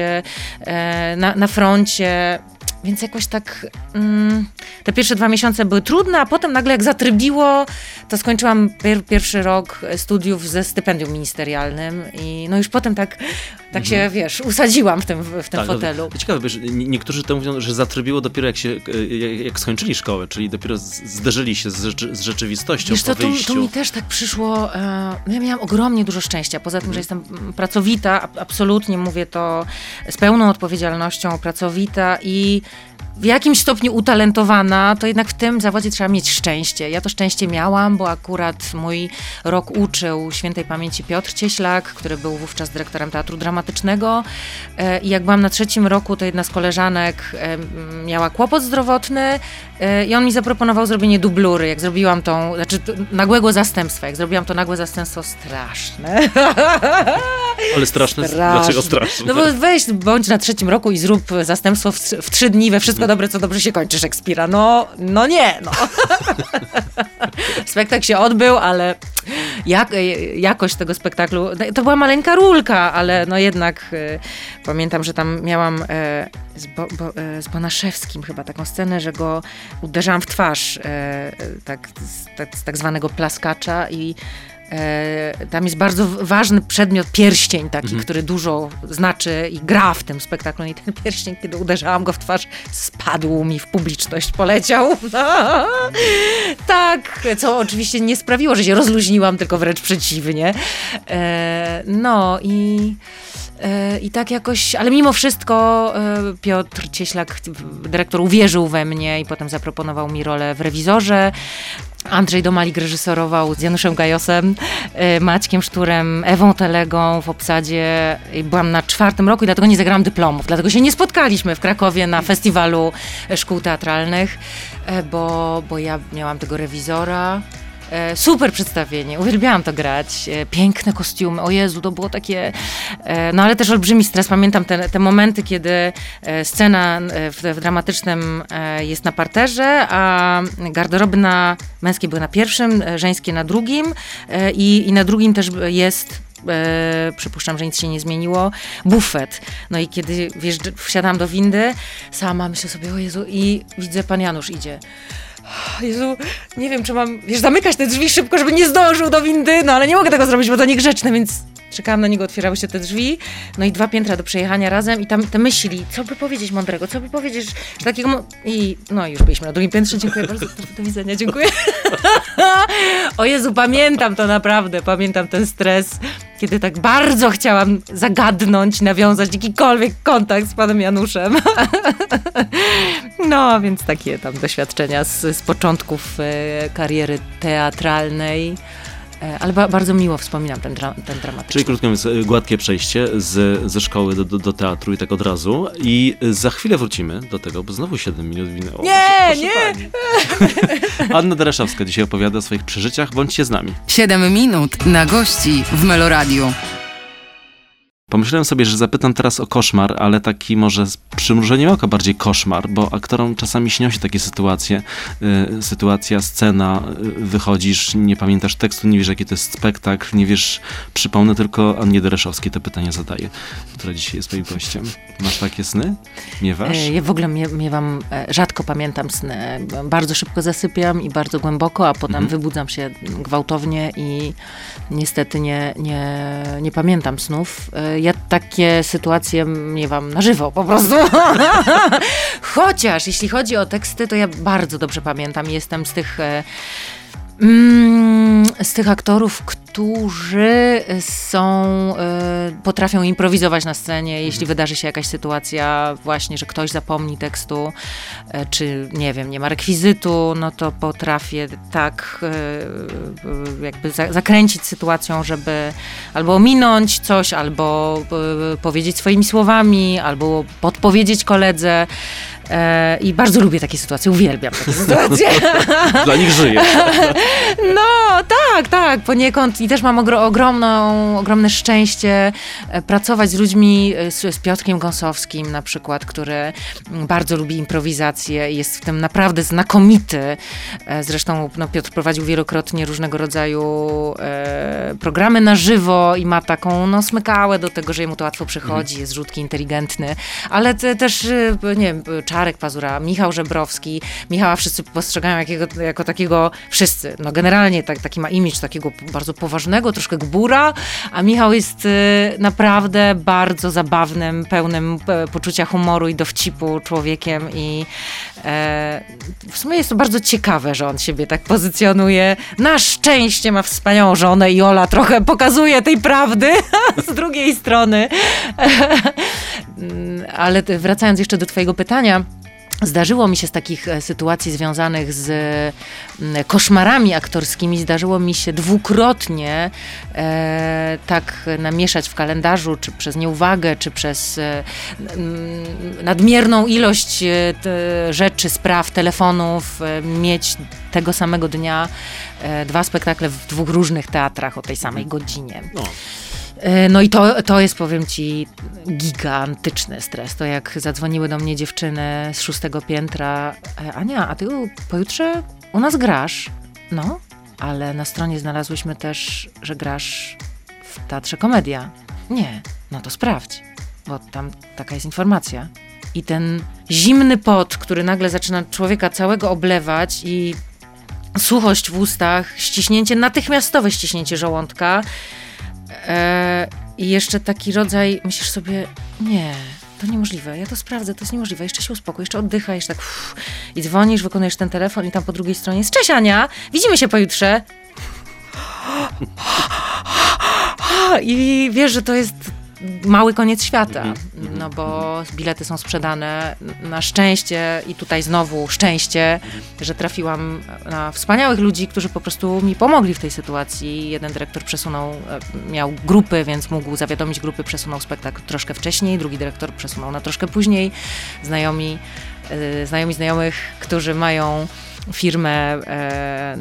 na, na froncie. Więc jakoś tak mm, te pierwsze dwa miesiące były trudne, a potem nagle jak zatrybiło, to skończyłam pier pierwszy rok studiów ze stypendium ministerialnym i no już potem tak, tak mhm. się, wiesz, usadziłam w tym, w tym tak, no, fotelu. No, ciekawe, wiesz, niektórzy to mówią, że zatrybiło dopiero jak się, jak, jak skończyli szkołę, czyli dopiero zderzyli się z, rzeczy, z rzeczywistością wiesz, to, tu, tu, mi też tak przyszło, e, ja miałam ogromnie dużo szczęścia, poza tym, mhm. że jestem pracowita, absolutnie mówię to z pełną odpowiedzialnością, pracowita i w jakimś stopniu utalentowana, to jednak w tym zawodzie trzeba mieć szczęście. Ja to szczęście miałam, bo akurat mój rok uczył świętej pamięci Piotr Cieślak, który był wówczas dyrektorem Teatru Dramatycznego. E, I jak byłam na trzecim roku, to jedna z koleżanek miała kłopot zdrowotny e, i on mi zaproponował zrobienie dublury. Jak zrobiłam tą, znaczy nagłego zastępstwa, jak zrobiłam to nagłe zastępstwo straszne. Ale straszne? straszne. Dlaczego straszne? No bo weź, bądź na trzecim roku i zrób zastępstwo w, w trzy dni we wszystko dobre, co dobrze się kończy Szekspira. No, no nie, no. Spektakl się odbył, ale jak, jakość tego spektaklu, to była maleńka rulka, ale no jednak y, pamiętam, że tam miałam e, z, Bo, Bo, e, z Bonaszewskim chyba taką scenę, że go uderzałam w twarz e, tak, z, tak, z tak zwanego plaskacza i E, tam jest bardzo ważny przedmiot, pierścień taki, mhm. który dużo znaczy i gra w tym spektaklu. I ten pierścień, kiedy uderzałam go w twarz, spadł mi w publiczność, poleciał. tak, co oczywiście nie sprawiło, że się rozluźniłam, tylko wręcz przeciwnie. E, no i E, I tak jakoś, ale mimo wszystko e, Piotr Cieślak, dyrektor, uwierzył we mnie i potem zaproponował mi rolę w rewizorze. Andrzej Domalik reżyserował z Januszem Gajosem, e, Maćkiem Szturem, Ewą Telegą w obsadzie. Byłam na czwartym roku i dlatego nie zagrałam dyplomów. Dlatego się nie spotkaliśmy w Krakowie na festiwalu szkół teatralnych, bo, bo ja miałam tego rewizora. E, super przedstawienie, uwielbiałam to grać. E, piękne kostiumy, o Jezu, to było takie. E, no ale też olbrzymi stres. Pamiętam te, te momenty, kiedy scena w, w dramatycznym jest na parterze, a garderoby na męskie były na pierwszym, żeńskie na drugim i, i na drugim też jest e, przypuszczam, że nic się nie zmieniło, bufet. No i kiedy wsiadam do windy, sama myślę sobie, o Jezu, i widzę, pan Janusz idzie. Jezu, nie wiem, czy mam, wiesz, zamykać te drzwi szybko, żeby nie zdążył do windy, no ale nie mogę tego zrobić, bo to niegrzeczne, więc czekałam na niego, otwierały się te drzwi, no i dwa piętra do przejechania razem i tam te myśli, co by powiedzieć mądrego, co by powiedzieć, że takiego... I no już byliśmy na drugim piętrze, dziękuję bardzo, do widzenia, dziękuję. o Jezu, pamiętam to naprawdę, pamiętam ten stres, kiedy tak bardzo chciałam zagadnąć, nawiązać jakikolwiek kontakt z panem Januszem. no, więc takie tam doświadczenia z, z początków e, kariery teatralnej. E, ale ba bardzo miło wspominam ten, dra ten dramatyczny. Czyli krótko mówiąc, e, gładkie przejście z, ze szkoły do, do, do, teatru i tak od razu. I za chwilę wrócimy do tego, bo znowu 7 minut minęło. Nie, proszę, proszę nie! Anna Dereszowska dzisiaj opowiada o swoich przeżyciach. Bądźcie z nami. 7 minut na gości w Meloradiu. Pomyślałem sobie, że zapytam teraz o koszmar, ale taki może z przymrużeniem oka bardziej koszmar, bo aktorom czasami śnią się takie sytuacje. Y, sytuacja, scena, y, wychodzisz, nie pamiętasz tekstu, nie wiesz jaki to jest spektakl, nie wiesz, przypomnę tylko Annie Dereszowskiej te pytania zadaję, która dzisiaj jest moim gościem. Masz takie sny? Miewasz? E, ja w ogóle mie miewam, e, rzadko pamiętam sny. Bardzo szybko zasypiam i bardzo głęboko, a potem mhm. wybudzam się gwałtownie i niestety nie, nie, nie pamiętam snów e, ja takie sytuacje miewam na żywo po prostu. Chociaż jeśli chodzi o teksty, to ja bardzo dobrze pamiętam. Jestem z tych e, Mm, z tych aktorów, którzy są, y, potrafią improwizować na scenie, jeśli mhm. wydarzy się jakaś sytuacja właśnie, że ktoś zapomni tekstu, y, czy nie wiem, nie ma rekwizytu, no to potrafię tak jakby za, zakręcić sytuacją, żeby albo ominąć coś, albo powiedzieć swoimi słowami, albo podpowiedzieć koledze. E, I bardzo lubię takie sytuacje, uwielbiam takie sytuacje. Dla nich żyję. No, tak, tak, poniekąd. I też mam ogro, ogromną, ogromne szczęście e, pracować z ludźmi, e, z, z Piotrkiem Gąsowskim na przykład, który mm, bardzo lubi improwizację i jest w tym naprawdę znakomity. Zresztą no, Piotr prowadził wielokrotnie różnego rodzaju e, programy na żywo i ma taką no, smykałę do tego, że jemu to łatwo przychodzi, jest rzutki, inteligentny, ale te, też, nie wiem, Czarek Pazura, Michał Żebrowski. Michała wszyscy postrzegają jakiego, jako takiego, wszyscy, no generalnie tak, taki ma imidż takiego bardzo poważnego, troszkę gbura, a Michał jest y, naprawdę bardzo zabawnym, pełnym e, poczucia humoru i dowcipu człowiekiem i e, w sumie jest to bardzo ciekawe, że on siebie tak pozycjonuje. Na szczęście ma wspaniałą żonę i Ola trochę pokazuje tej prawdy z drugiej strony. Ale wracając jeszcze do twojego pytania, Zdarzyło mi się z takich e, sytuacji związanych z koszmarami aktorskimi, zdarzyło mi się dwukrotnie e, tak namieszać w kalendarzu, czy przez nieuwagę, czy przez e, nadmierną ilość e, rzeczy, spraw, telefonów, e, mieć tego samego dnia e, dwa spektakle w dwóch różnych teatrach o tej samej godzinie. No. E, no i to, to jest, powiem ci, gigantyczny stres. To jak zadzwoniły do mnie dziewczyny z szóstego piętra. E, Ania, a ty pojutrze u nas grasz? No, ale na stronie znalazłyśmy też, że grasz w Teatrze Komedia. Nie, no to sprawdź, bo tam taka jest informacja. I ten zimny pot, który nagle zaczyna człowieka całego oblewać i suchość w ustach, ściśnięcie, natychmiastowe ściśnięcie żołądka, E, I jeszcze taki rodzaj, myślisz sobie, nie, to niemożliwe, ja to sprawdzę, to jest niemożliwe, jeszcze się uspokój, jeszcze oddychaj, jeszcze tak uff, i dzwonisz, wykonujesz ten telefon i tam po drugiej stronie jest, cześć Ania, widzimy się pojutrze. I wiesz, że to jest mały koniec świata, Mhm, no bo bilety są sprzedane. Na szczęście i tutaj znowu szczęście, że trafiłam na wspaniałych ludzi, którzy po prostu mi pomogli w tej sytuacji. Jeden dyrektor przesunął, e, miał grupy, więc mógł zawiadomić grupy, przesunął spektakl troszkę wcześniej, drugi dyrektor przesunął na troszkę później. Znajomi, e, znajomi znajomych, którzy mają firmę, e, e,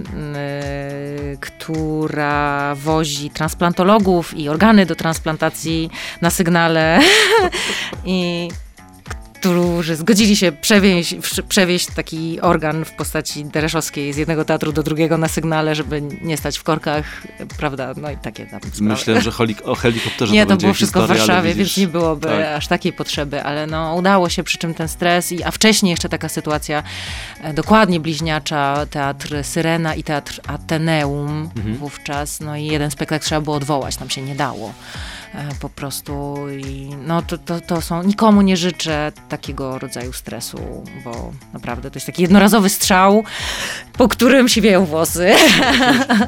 która wozi transplantologów i organy do transplantacji na sygnale. I którzy zgodzili się przewieźć, przewieźć taki organ w postaci dereszowskiej z jednego teatru do drugiego na sygnale, żeby nie stać w korkach, prawda, no i takie tam sprawy. Myślę, że holik, o helikopterze Nie, to będzie było wszystko w historia, ale Warszawie, widzisz, więc nie byłoby tak. aż takiej potrzeby, ale no udało się, przy czym ten stres, i, a wcześniej jeszcze taka sytuacja e, dokładnie bliźniacza, teatr Syrena i teatr Ateneum Mhm. wówczas, no i jeden spektakl trzeba było odwołać, tam się nie dało. E, Po prostu i no to, to, to są, nikomu nie życzę takiego rodzaju stresu, bo naprawdę to jest taki jednorazowy strzał, po którym siwieją włosy.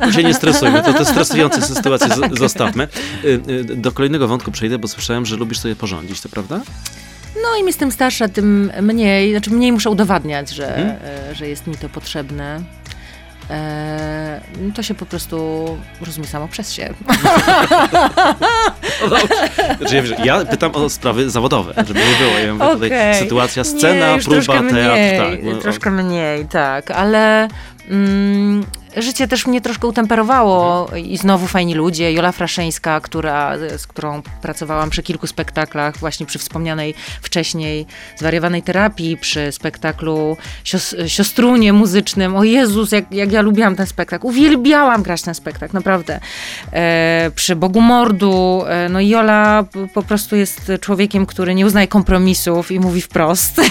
To się nie stresujmy, to te stresujące sytuacje z- zostawmy. Y, y, Do kolejnego wątku przejdę, bo słyszałem, że lubisz sobie porządzić, to prawda? No im jestem starsza, tym mniej, znaczy mniej muszę udowadniać, że, e, że jest mi to potrzebne. E, no to się po prostu rozumie samo przez się. Znaczy, ja, wiesz, ja pytam o sprawy zawodowe, żeby nie było. Ja mówię tutaj Okej. sytuacja, scena, nie, próba, troszkę teatr. mniej, tak, no, troszkę mniej, tak, ale mm, życie też mnie troszkę utemperowało i znowu fajni ludzie. Jola Fraszeńska, która, z którą pracowałam przy kilku spektaklach, właśnie przy wspomnianej wcześniej zwariowanej terapii, przy spektaklu sios, Siostrunie muzycznym. O Jezus, jak, jak ja lubiłam ten spektakl. Uwielbiałam grać ten spektakl, naprawdę. E, przy Bogu Mordu. E, no Jola po prostu jest człowiekiem, który nie uznaje kompromisów i mówi wprost.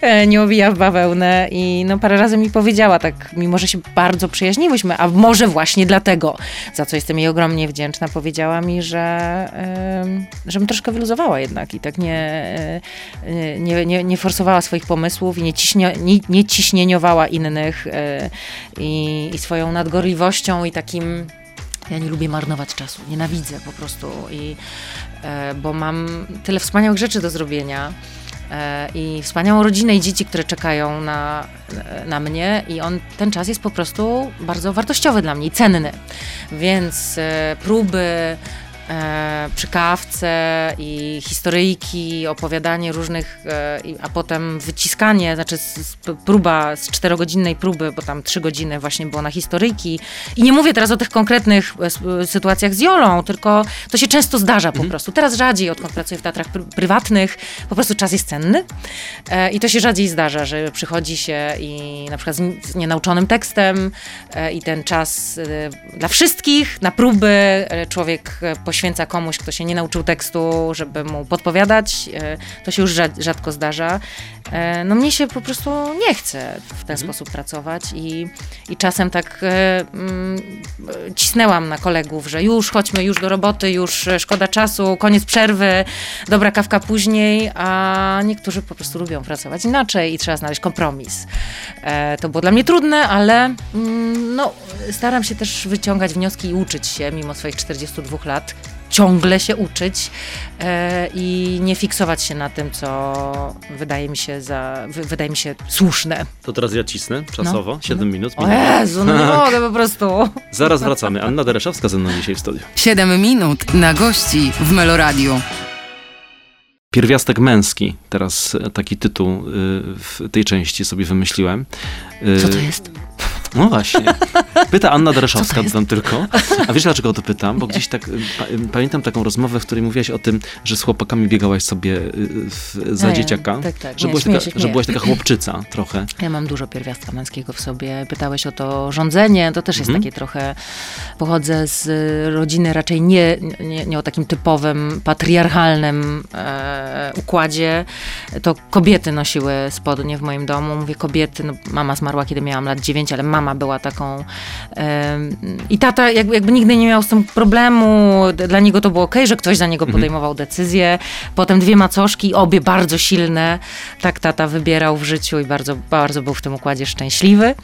E, nie owija w bawełnę i no parę razy mi powiedziała tak, mimo że się bardzo przyjaźniłyśmy, a może właśnie dlatego, za co jestem jej ogromnie wdzięczna, powiedziała mi, że em, żebym troszkę wyluzowała jednak i tak nie, e, nie, nie, nie forsowała swoich pomysłów i nie, ciśnie, nie, nie ciśnieniowała innych e, i, i swoją nadgorliwością i takim ja nie lubię marnować czasu, nienawidzę po prostu, i, e, bo mam tyle wspaniałych rzeczy do zrobienia i wspaniałą rodzinę i dzieci, które czekają na, na mnie i on, ten czas jest po prostu bardzo wartościowy dla mnie i cenny. Więc e, próby e, przy kawce i historyjki, opowiadanie różnych, e, a potem wyciskanie, znaczy z, z, próba z czterogodzinnej próby, bo tam trzy godziny właśnie było na historyjki. I nie mówię teraz o tych konkretnych e, e, sytuacjach z Jolą, tylko to się często zdarza po prostu. Teraz rzadziej, odkąd pracuję w teatrach pr- prywatnych, po prostu czas jest cenny. E, I to się rzadziej zdarza, że przychodzi się i na przykład z, z nienauczonym tekstem e, i ten czas dla wszystkich na próby człowiek e, poświęca komuś, kto się nie nauczył tekstu, żeby mu podpowiadać. E, To się już rzad- rzadko zdarza. E, No mnie się po prostu nie chce w ten sposób pracować i, i czasem tak e, mm, cisnęłam na kolegów, że już chodźmy, już do roboty, już szkoda czasu, koniec przerwy, dobra kawka później, a niektórzy po prostu lubią pracować inaczej i trzeba znaleźć kompromis. E, To było dla mnie trudne, ale mm, no, staram się też wyciągać wnioski i uczyć się, mimo swoich 42 lat, ciągle się uczyć e, i nie fiksować się na tym, co wydaje mi się, za, wy, wydaje mi się słuszne. To teraz ja cisnę czasowo, No. 7 minut. O minęło. Jezu, no nie mogę po prostu. Zaraz wracamy. Anna Dereszowska ze mną dzisiaj w studiu. 7 minut na gości w Meloradiu. Pierwiastek męski, teraz taki tytuł y, w tej części sobie wymyśliłem. Y, Co to jest? No właśnie. Pyta Anna jest? dodam tylko. A wiesz dlaczego o to pytam? Bo gdzieś tak, y, pa, y, pamiętam taką rozmowę, w której mówiłaś o tym, że z chłopakami biegałaś sobie y, w, za Nie, dzieciaka. tak, tak. Że, Nie, byłaś śmieję taka, że byłaś taka chłopczyca trochę. Ja mam dużo pierwiastka męskiego w sobie. Pytałeś o to rządzenie, to też jest Mhm. takie trochę. Pochodzę z rodziny raczej nie, nie, nie o takim typowym patriarchalnym e, układzie. To kobiety nosiły spodnie w moim domu. Mówię kobiety, no, mama zmarła, kiedy miałam lat 9, ale mama była taką. I tata jakby, jakby nigdy nie miał z tym problemu. Dla niego to było ok, że ktoś za niego podejmował decyzję. Potem dwie macoszki, obie bardzo silne. Tak tata wybierał w życiu i bardzo, bardzo był w tym układzie szczęśliwy.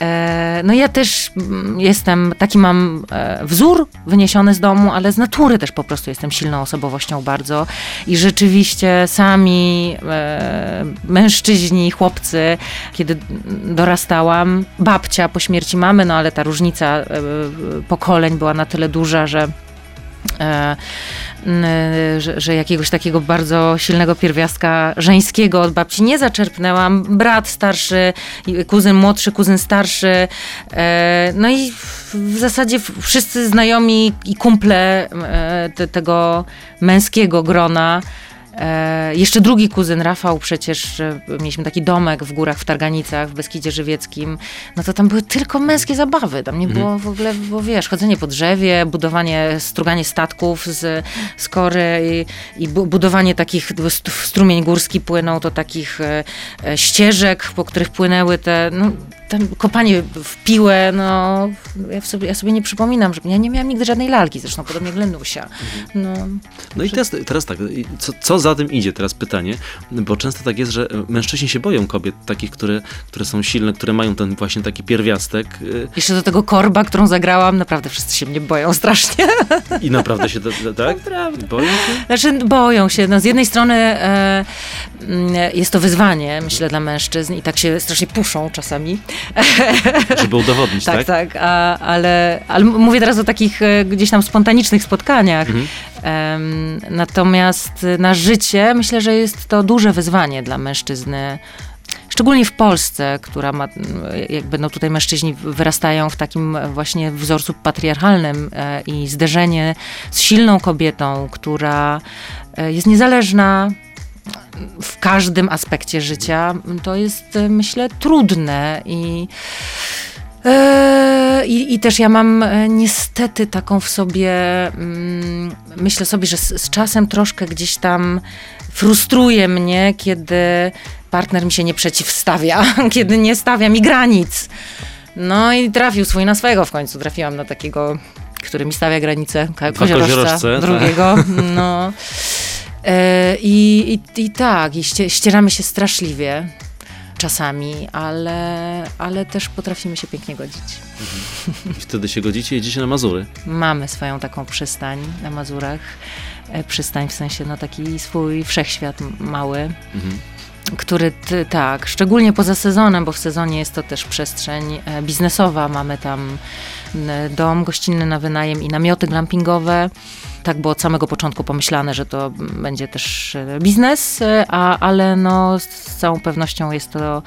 E, no ja też mm, jestem, taki mam e, wzór wyniesiony z domu, ale z natury też po prostu jestem silną osobowością bardzo. I rzeczywiście sami e, mężczyźni, chłopcy, kiedy dorastałam, babcia po śmierci mamy, no ale ta różnica pokoleń była na tyle duża, że że, że jakiegoś takiego bardzo silnego pierwiastka żeńskiego od babci nie zaczerpnęłam. Brat starszy, kuzyn młodszy, kuzyn starszy. E, no i w, zasadzie wszyscy znajomi i kumple e, te, tego męskiego grona. E, jeszcze drugi kuzyn Rafał, przecież e, mieliśmy taki domek w górach w Targanicach, w Beskidzie Żywieckim. No to tam były tylko męskie zabawy. Tam nie było w ogóle, bo wiesz, chodzenie po drzewie, budowanie, struganie statków z, z kory i, i bu- budowanie takich, st- strumień górski płynął, to takich e, ścieżek, po których płynęły te, no, tam kopanie w piłę, no ja sobie, ja sobie nie przypominam, że ja nie miałam nigdy żadnej lalki, zresztą podobnie jak Lenusia. No, No i teraz, teraz tak, co, co za tym idzie teraz pytanie, bo często tak jest, że mężczyźni się boją kobiet takich, które, które są silne, które mają ten właśnie taki pierwiastek y, Jeszcze do tego korba, którą zagrałam, naprawdę wszyscy się mnie boją strasznie. i naprawdę się, to, tak? Boją się? Znaczy, boją się. No, z jednej strony e, mm, jest to wyzwanie, myślę, dla mężczyzn i tak się strasznie puszą czasami. Żeby udowodnić, Tak, tak? tak, a, ale, ale mówię teraz o takich e, gdzieś tam spontanicznych spotkaniach. Mhm. Em, natomiast na życie myślę, że jest to duże wyzwanie dla mężczyzny. Szczególnie w Polsce, która ma, jakby no tutaj mężczyźni wyrastają w takim właśnie wzorcu patriarchalnym e, i zderzenie z silną kobietą, która e, jest niezależna w każdym aspekcie życia, to jest e, myślę trudne i e, i, I też ja mam e, niestety taką w sobie, mm, myślę sobie, że z, z czasem troszkę gdzieś tam frustruje mnie, kiedy partner mi się nie przeciwstawia, kiedy nie stawia mi granic. No i trafił swój na swojego w końcu. Trafiłam na takiego, który mi stawia granice, koziorożca koziorożce, tak. drugiego. No. E, i, i, I tak, i ście, ścieramy się straszliwie czasami, ale, ale też potrafimy się pięknie godzić. I wtedy się godzicie, jedziecie na Mazury. Mamy swoją taką przystań na Mazurach. E, Przystań w sensie, no taki swój wszechświat mały, Mhm. który ty, tak, szczególnie poza sezonem, bo w sezonie jest to też przestrzeń e, biznesowa. Mamy tam dom gościnny na wynajem i namioty glampingowe. Tak było od samego początku pomyślane, że to będzie też e, biznes, e, a, ale no, z, z całą pewnością jest to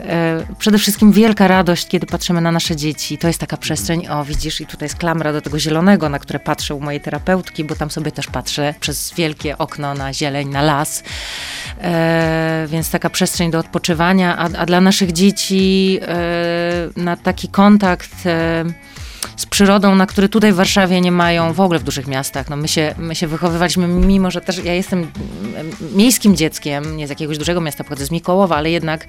e, przede wszystkim wielka radość, kiedy patrzymy na nasze dzieci. To jest taka przestrzeń, o widzisz, i tutaj jest klamra do tego zielonego, na które patrzę u mojej terapeutki, bo tam sobie też patrzę przez wielkie okno na zieleń, na las. E, więc taka przestrzeń do odpoczywania, a, a dla naszych dzieci e, na taki kontakt e, z przyrodą, na który tutaj w Warszawie nie mają w ogóle w dużych miastach. No my, się, my się wychowywaliśmy, mimo że też ja jestem mm, miejskim dzieckiem, nie z jakiegoś dużego miasta, pochodzę z Mikołowa, ale jednak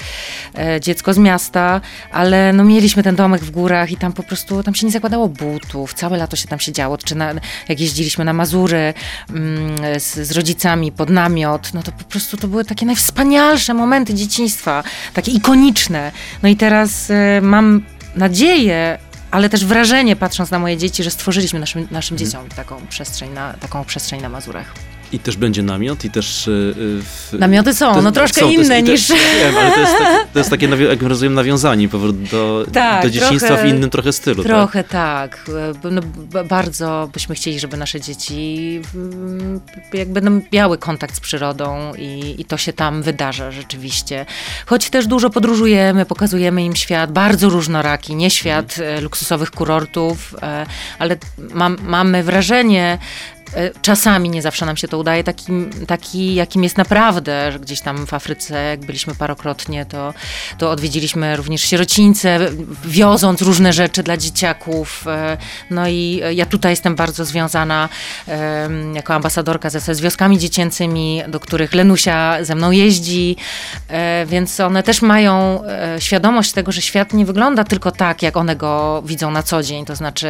e, dziecko z miasta, ale no mieliśmy ten domek w górach i tam po prostu, tam się nie zakładało butów, całe lato się tam się działo, czy na, jak jeździliśmy na Mazury mm, z, z rodzicami pod namiot, no to po prostu to były takie najwspanialsze momenty dzieciństwa, takie ikoniczne. No i teraz e, mam nadzieję, ale też wrażenie, patrząc na moje dzieci, że stworzyliśmy naszym, naszym dzieciom taką przestrzeń, na, taką przestrzeń na Mazurach. I też będzie namiot i też... y, w- Namioty są, to- no troszkę są, jest- inne niż- Wiem, ale to jest, tak, to jest takie, jak rozumiem, nawiązanie powrót do, Tak, do dzieciństwa trochę- w innym trochę stylu, tak? Trochę tak. E, No, bardzo byśmy chcieli, żeby nasze dzieci mm, jakby no, miały kontakt z przyrodą i, i to się tam wydarza rzeczywiście. Choć też dużo podróżujemy, pokazujemy im świat, bardzo różnoraki, nie świat e, luksusowych kurortów, e, ale mam, mamy wrażenie, e, Czasami nie zawsze nam się to udaje, takim, taki jakim jest naprawdę, że gdzieś tam w Afryce, jak byliśmy parokrotnie, to, to odwiedziliśmy również sierocińce, wioząc różne rzeczy dla dzieciaków. e, No i ja tutaj jestem bardzo związana jako ambasadorka ze, z wioskami dziecięcymi, do których Lenusia ze mną jeździ, e, więc one też mają e, świadomość tego, że świat nie wygląda tylko tak, jak one go widzą na co dzień, to znaczy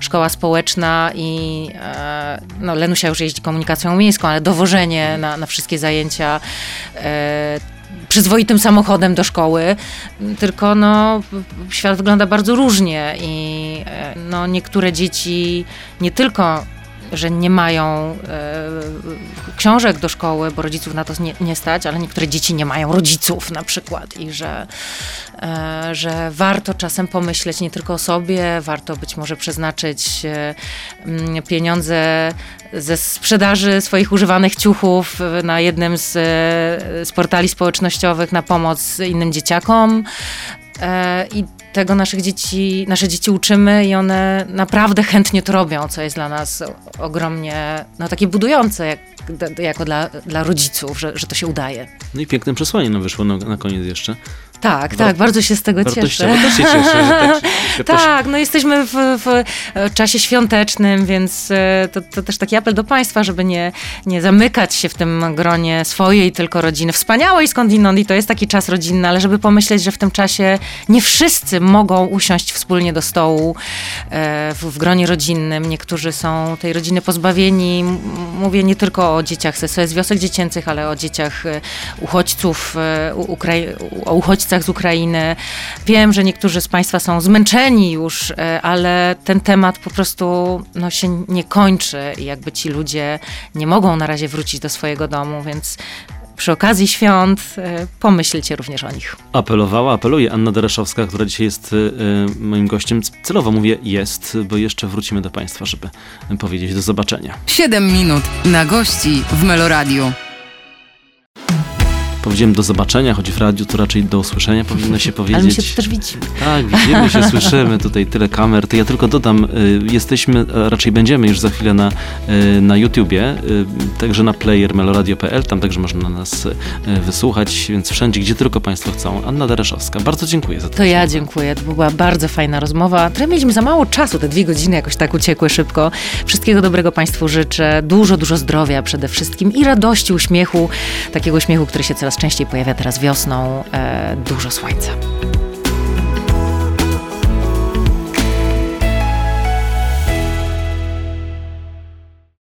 szkoła społeczna i e, no, Lenusia już jeździ komunikacją miejską, ale dowożenie na, na wszystkie zajęcia e, przyzwoitym samochodem do szkoły, tylko no, świat wygląda bardzo różnie i e, no, niektóre dzieci nie tylko że nie mają e, książek do szkoły, bo rodziców na to nie, nie, stać, ale niektóre dzieci nie mają rodziców na przykład i że, e, że warto czasem pomyśleć nie tylko o sobie, warto być może przeznaczyć e, pieniądze ze sprzedaży swoich używanych ciuchów na jednym z, z portali społecznościowych na pomoc innym dzieciakom. I tego naszych dzieci, nasze dzieci uczymy i one naprawdę chętnie to robią, co jest dla nas ogromnie no, takie budujące, jak, jako dla, dla rodziców, że, że to się udaje. No i piękne przesłanie nam wyszło na, na koniec jeszcze. Tak, tak, bardzo się z tego cieszę. też się cieszę, że tak, tak, no jesteśmy w, w, czasie świątecznym, więc e, to, to, też taki apel do Państwa, żeby nie, nie zamykać się w tym gronie swojej tylko rodziny, wspaniałej skądinąd i to jest taki czas rodzinny, ale żeby pomyśleć, że w tym czasie nie wszyscy mogą usiąść wspólnie do stołu e, w, w gronie rodzinnym. Niektórzy są tej rodziny pozbawieni. Mówię nie tylko o dzieciach z SOS Wiosek Dziecięcych, ale o dzieciach e, uchodźców, Ukrai o uchodźców uchodźcach z Ukrainy. Wiem, że niektórzy z Państwa są zmęczeni już, e, ale ten temat po prostu no, się nie kończy i jakby ci ludzie nie mogą na razie wrócić do swojego domu, więc przy okazji świąt e, pomyślcie również o nich. Apelowała, apeluje Anna Dereszowska, która dzisiaj jest e, moim gościem. Celowo mówię jest, bo jeszcze wrócimy do Państwa, żeby powiedzieć do zobaczenia. 7 minut na gości w Meloradiu powiedziałem do zobaczenia, choć w radiu to raczej do usłyszenia powinno się powiedzieć. Ale my się też widzimy. Tak, widzimy się, słyszymy, tutaj tyle kamer. To ja tylko dodam, y, jesteśmy, raczej będziemy już za chwilę na, y, na YouTubie, y, także na player meloradio.pl, tam także można nas wysłuchać, więc wszędzie, gdzie tylko Państwo chcą. Anna Dereszowska, bardzo dziękuję za to. To ja dziękuję, to była bardzo fajna rozmowa. Trochę mieliśmy za mało czasu, te dwie godziny jakoś tak uciekły szybko. Wszystkiego dobrego Państwu życzę, dużo, dużo zdrowia przede wszystkim i radości, uśmiechu, takiego uśmiechu, który się coraz częściej pojawia teraz wiosną, e, dużo słońca.